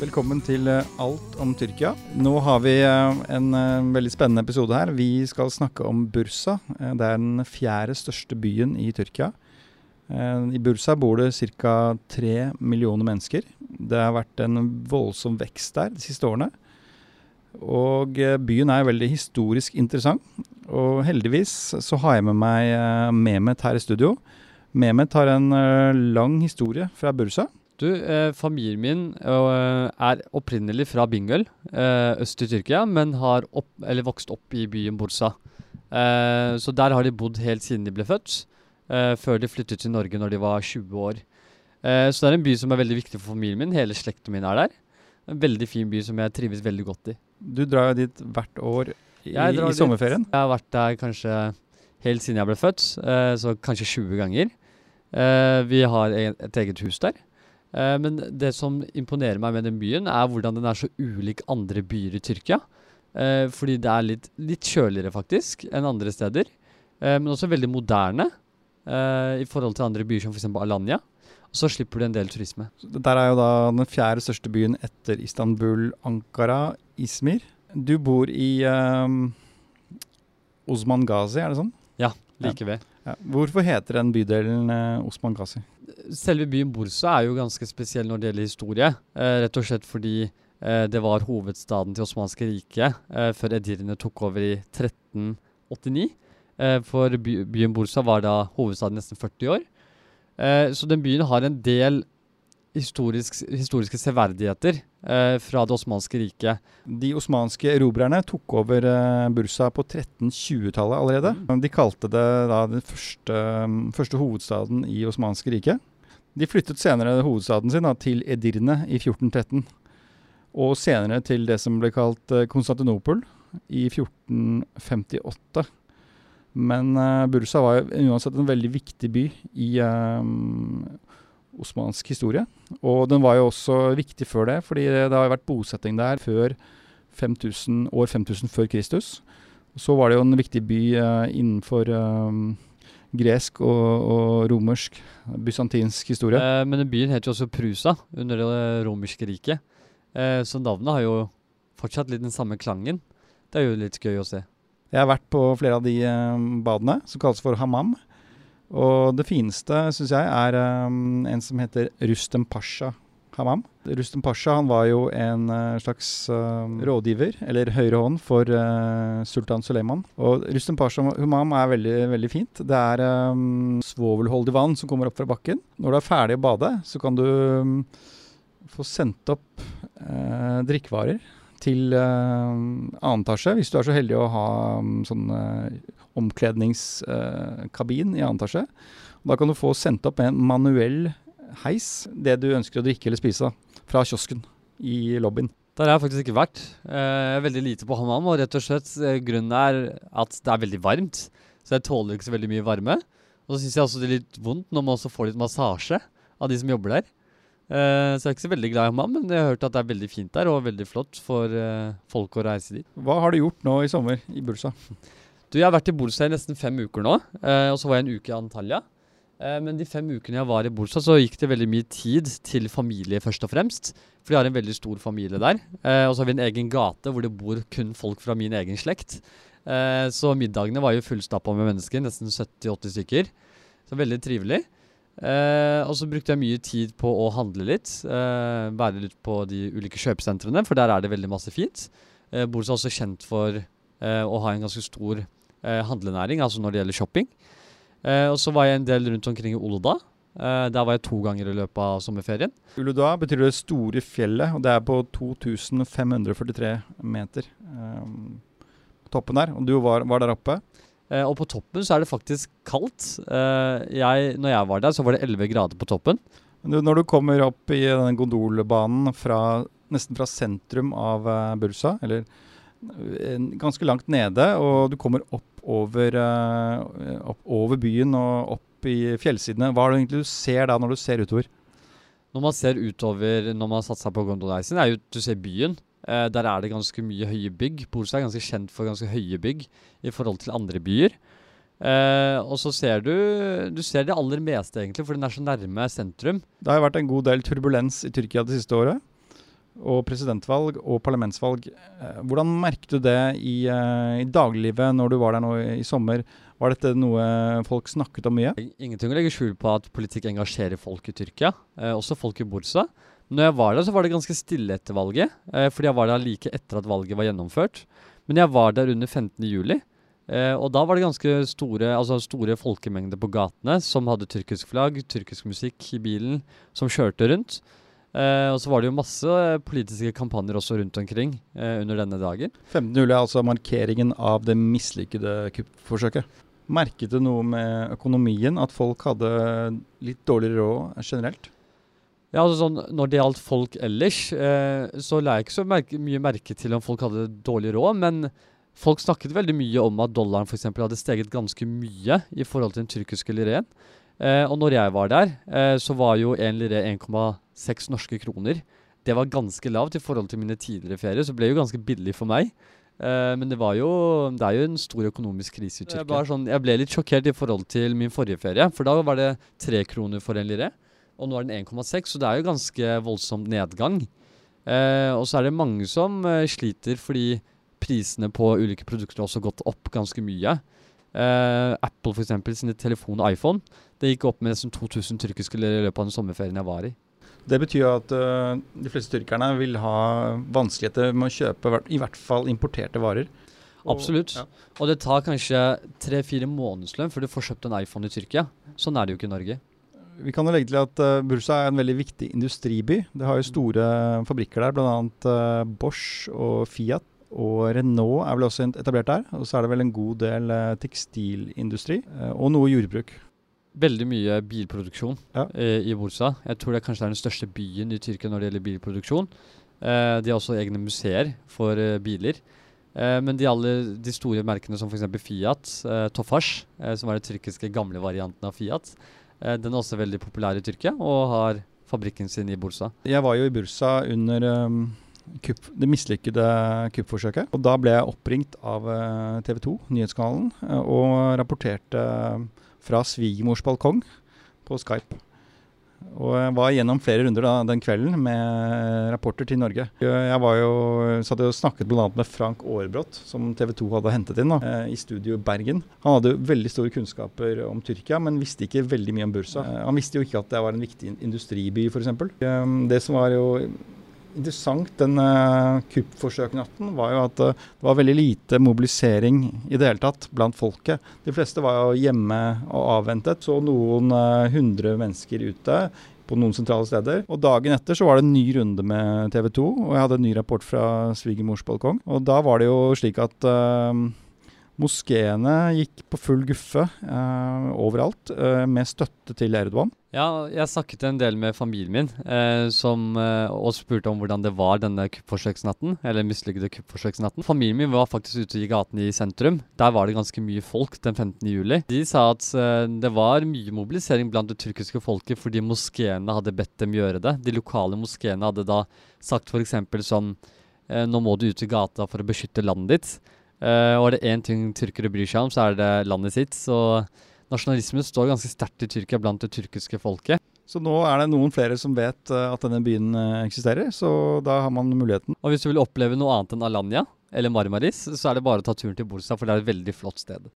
Velkommen til eh, Alt om Tyrkia. Nå har vi eh, en eh, veldig spennende episode her. Vi skal snakke om Bursa. Det er den fjerde største byen i Tyrkia. I Bursa bor det ca. tre millioner mennesker. Det har vært en voldsom vekst der de siste årene. Og byen er veldig historisk interessant. Og heldigvis så har jeg med meg eh, Mehmet her i studio. Mehmet har en lang historie fra Bursa. Du, eh, familien min eh, er opprinnelig fra Bingöl, eh, øst i Tyrkia, men har opp, eller vokst opp i byen Bursa. Eh, så der har de bodd helt siden de ble født, eh, før de flyttet til Norge når de var 20 år. Eh, så det er en by som er veldig viktig for familien min. Hele slekten min er der. En veldig fin by som jeg trives veldig godt i. Du drar jo dit hvert år i, i dit. sommerferien. Jeg har vært der kanskje helt siden jeg ble født, eh, så kanskje 20 ganger. Eh, vi har et eget hus der. Eh, men det som imponerer meg med den byen, er hvordan den er så ulik andre byer i Tyrkia. Eh, fordi det er litt, litt kjøligere, faktisk, enn andre steder. Eh, men også veldig moderne i forhold til andre byer som f.eks. Alanya. Og så slipper du en del turisme. Der er jo da den fjerde største byen etter Istanbul, Ankara, Izmir. Du bor i um, Osman Ghazi, er det sånn? Ja. Like ved. Ja. Hvorfor heter den bydelen eh, Osman Ghazi? Selve byen Bursa er jo ganske spesiell når det gjelder historie. Eh, rett og slett fordi eh, det var hovedstaden til Osmanske riket eh, før edirene tok over i 1389. Eh, for by, byen Bursa var da hovedstaden nesten 40 år. Eh, så den byen har en del historisk, historiske severdigheter eh, fra det osmanske riket. De osmanske erobrerne tok over eh, Bursa på 1320-tallet allerede. De kalte det da den første, um, første hovedstaden i osmanske riket. De flyttet senere hovedstaden sin da, til Edirne i 1413. Og senere til det som ble kalt uh, Konstantinopel i 1458. Men uh, Bursa var jo uansett en veldig viktig by i um, osmansk historie. Og den var jo også viktig før det, fordi det har vært bosetting der før 5000, år 5000 før Kristus. Så var det jo en viktig by eh, innenfor eh, gresk og, og romersk, bysantinsk historie. Eh, men den byen het jo også Prusa under det romerske riket. Eh, så navnet har jo fortsatt litt den samme klangen. Det er jo litt gøy å se. Jeg har vært på flere av de eh, badene, som kalles for hammam. Og det fineste, syns jeg, er um, en som heter Rustem Pasha Hammam. Rustem Pasha han var jo en uh, slags uh, rådgiver, eller høyre hånd, for uh, sultan Suleiman. Og Rustem Pasha Hammam er veldig, veldig fint. Det er um, svovelholdig vann som kommer opp fra bakken. Når du er ferdig å bade, så kan du um, få sendt opp eh, drikkevarer til uh, annen etasje, hvis du er så heldig å ha um, sånn uh, omkledningskabin i annen etasje. Da kan du få sendt opp en manuell heis det du ønsker å drikke eller spise fra kiosken i lobbyen. Der har jeg faktisk ikke vært. Eh, veldig lite på hammam, og rett og slett eh, grunnen er at det er veldig varmt. Så jeg tåler ikke så veldig mye varme. Og så syns jeg også det er litt vondt når man også får litt massasje av de som jobber der. Eh, Så jeg er ikke så veldig glad i ham men jeg har hørt at det er veldig fint der, og veldig flott for eh, folk å reise dit. Hva har du gjort nå i sommer i Bursa? Du, jeg har vært i Bursa i nesten fem uker nå, eh, og så var jeg en uke i Antalya. Men de fem ukene jeg var i Bursa, så gikk det veldig mye tid til familie først og fremst. For jeg har en veldig stor familie der. Og så har vi en egen gate hvor det bor kun folk fra min egen slekt. Så middagene var jo fullstappa med mennesker, nesten 70-80 stykker. Så veldig trivelig. Eh, og så brukte jeg mye tid på å handle litt. Eh, være litt på de ulike kjøpesentrene, for der er det veldig masse fint. Eh, Bursa er også kjent for eh, å ha en ganske stor eh, handlenæring, altså når det gjelder shopping. Eh, og så var jeg en del rundt omkring i Oloda. Der var jeg to ganger i løpet av sommerferien. Uluda betyr det store fjellet, og det er på 2543 meter. Toppen der, og du var, var der oppe. Eh, og på toppen så er det faktisk kaldt. Eh, jeg, når jeg var der, så var det 11 grader på toppen. Når du kommer opp i denne gondolbanen fra, nesten fra sentrum av eh, Bursa, eller eh, ganske langt nede, og du kommer opp over, eh, opp over byen og opp i fjellsidene, hva er det egentlig du ser da når du ser utover? Når man ser utover når man har satt seg på gondoleisen, er jo at du ser byen. Eh, der er det ganske mye høye bygg. Bursa er ganske kjent for ganske høye bygg i forhold til andre byer. Uh, og så ser du Du ser det aller meste, egentlig, for den er så nærme sentrum. Det har vært en god del turbulens i Tyrkia det siste året. og presidentvalg og parlamentsvalg. Uh, hvordan merket du det i, i dagliglivet når du var der nå i, sommer? Var dette noe folk snakket om mye? Ingenting å legge skjul på at politikk engasjerer folk i Tyrkia, også folk i Bursa. Når jeg var der, så var det ganske stille etter valget, eh, fordi jeg var der like etter at valget var gjennomført. Men jeg var der under 15. juli, eh, og da var det ganske store, altså store folkemengder på gatene som hadde tyrkisk flagg, tyrkisk musikk i bilen, som kjørte rundt. Eh, og så var det jo masse politiske kampanjer også rundt omkring eh, under denne dagen. 15. juli er altså markeringen av det mislykkede kuppforsøket. Merket du noe med økonomien, at folk hadde litt dårligere råd generelt? Ja, altså sånn, Når det gjaldt folk ellers, eh, så la jeg ikke så merke, mye merke til om folk hadde dårlig råd, men folk snakket veldig mye om at dollaren for eksempel, hadde steget ganske mye i forhold til den tyrkiske lireen. Eh, og når jeg var der, eh, så var jo en lire 1,6 norske kroner. Det var ganske lavt i forhold til mine tidligere ferier, så det ble jo ganske billig for meg. Eh, men det var jo Det er jo en stor økonomisk krise i Tyrkia. Jeg, sånn, jeg ble litt sjokkert i forhold til min forrige ferie, for da var det tre kroner for en lire. Og nå er den 1,6, så det er jo ganske voldsom nedgang. Eh, og så er det mange som eh, sliter fordi prisene på ulike produkter har også gått opp ganske mye. Eh, Apple for eksempel, sine telefon og iPhone det gikk opp med nesten 2000 tyrkiske i løpet av den sommerferien jeg var i. Det betyr at uh, de fleste tyrkerne vil ha vanskeligheter med å kjøpe i hvert fall importerte varer. Og- Absolutt. ja. Og det tar kanskje tre-fire månedslønn før du får kjøpt en iPhone i Tyrkia. Sånn er det jo ikke i Norge. Vi kan jo legge til at uh, Bursa er en veldig viktig industriby. Det har jo store fabrikker der, bl.a. Uh, Bosch og Fiat. Og Renault er vel også etablert der. Og så er det vel en god del uh, tekstilindustri uh, og noe jordbruk. Veldig mye bilproduksjon Ja. eh, i Bursa. Jeg tror det kanskje er den største byen i Tyrkia når det gjelder bilproduksjon. Eh, de har også egne museer for eh, biler. Eh, men de, alle, de store merkene som f.eks. Fiat, eh, Tofash, eh, som er den tyrkiske gamle varianten av Fiat, eh, den er også veldig populær i Tyrkia og har fabrikken sin i Bursa. Jeg var jo i Bursa under um, kupp, det mislykkede kuppforsøket. Og da ble jeg oppringt av uh, TV 2, nyhetskanalen, uh, og rapporterte uh, fra svigermors balkong på Skype. Og jeg var gjennom flere runder da, den kvelden med rapporter til Norge. Jeg var jo, så hadde jo snakket bl.a. med Frank Aarbrot, som TV 2 hadde hentet inn da, eh, i studio Bergen. Han hadde jo veldig store kunnskaper om Tyrkia, men visste ikke veldig mye om Bursa. Eh, Han visste jo ikke at det var en viktig in- industriby, f.eks. Det som var jo interessant den uh, kuppforsøknatten, var jo at uh, det var veldig lite mobilisering i det hele tatt blant folket. De fleste var jo hjemme og avventet. Så noen uh, hundre mennesker ute på noen sentrale steder. Og dagen etter så var det en ny runde med TV 2, og jeg hadde en ny rapport fra svigermors balkong. Og da var det jo slik at eh, moskeene gikk på full guffe eh, overalt, eh, med støtte til Erdogan. Ja, jeg snakket en del med familien min eh, som, eh, og spurte om hvordan det var denne kuppforsøksnatten. Eller mislykkede kuppforsøksnatten. Familien min var faktisk ute i gatene i sentrum. Der var det ganske mye folk den 15. juli. De sa at eh, det var mye mobilisering blant det tyrkiske folket fordi moskeene hadde bedt dem gjøre det. De lokale moskeene hadde da sagt f.eks. sånn eh, Nå må du ut i gata for å beskytte landet ditt. Eh, og er det én ting tyrkere bryr seg om, så er det landet sitt. Så nasjonalismen står ganske sterkt i Tyrkia blant det tyrkiske folket. Så nå er det noen flere som vet eh, at denne byen eh, eksisterer, så da har man muligheten. Og hvis du vil oppleve noe annet enn Alanya eller Marmaris, så er det bare å ta turen til Bursa, for det er et veldig flott sted.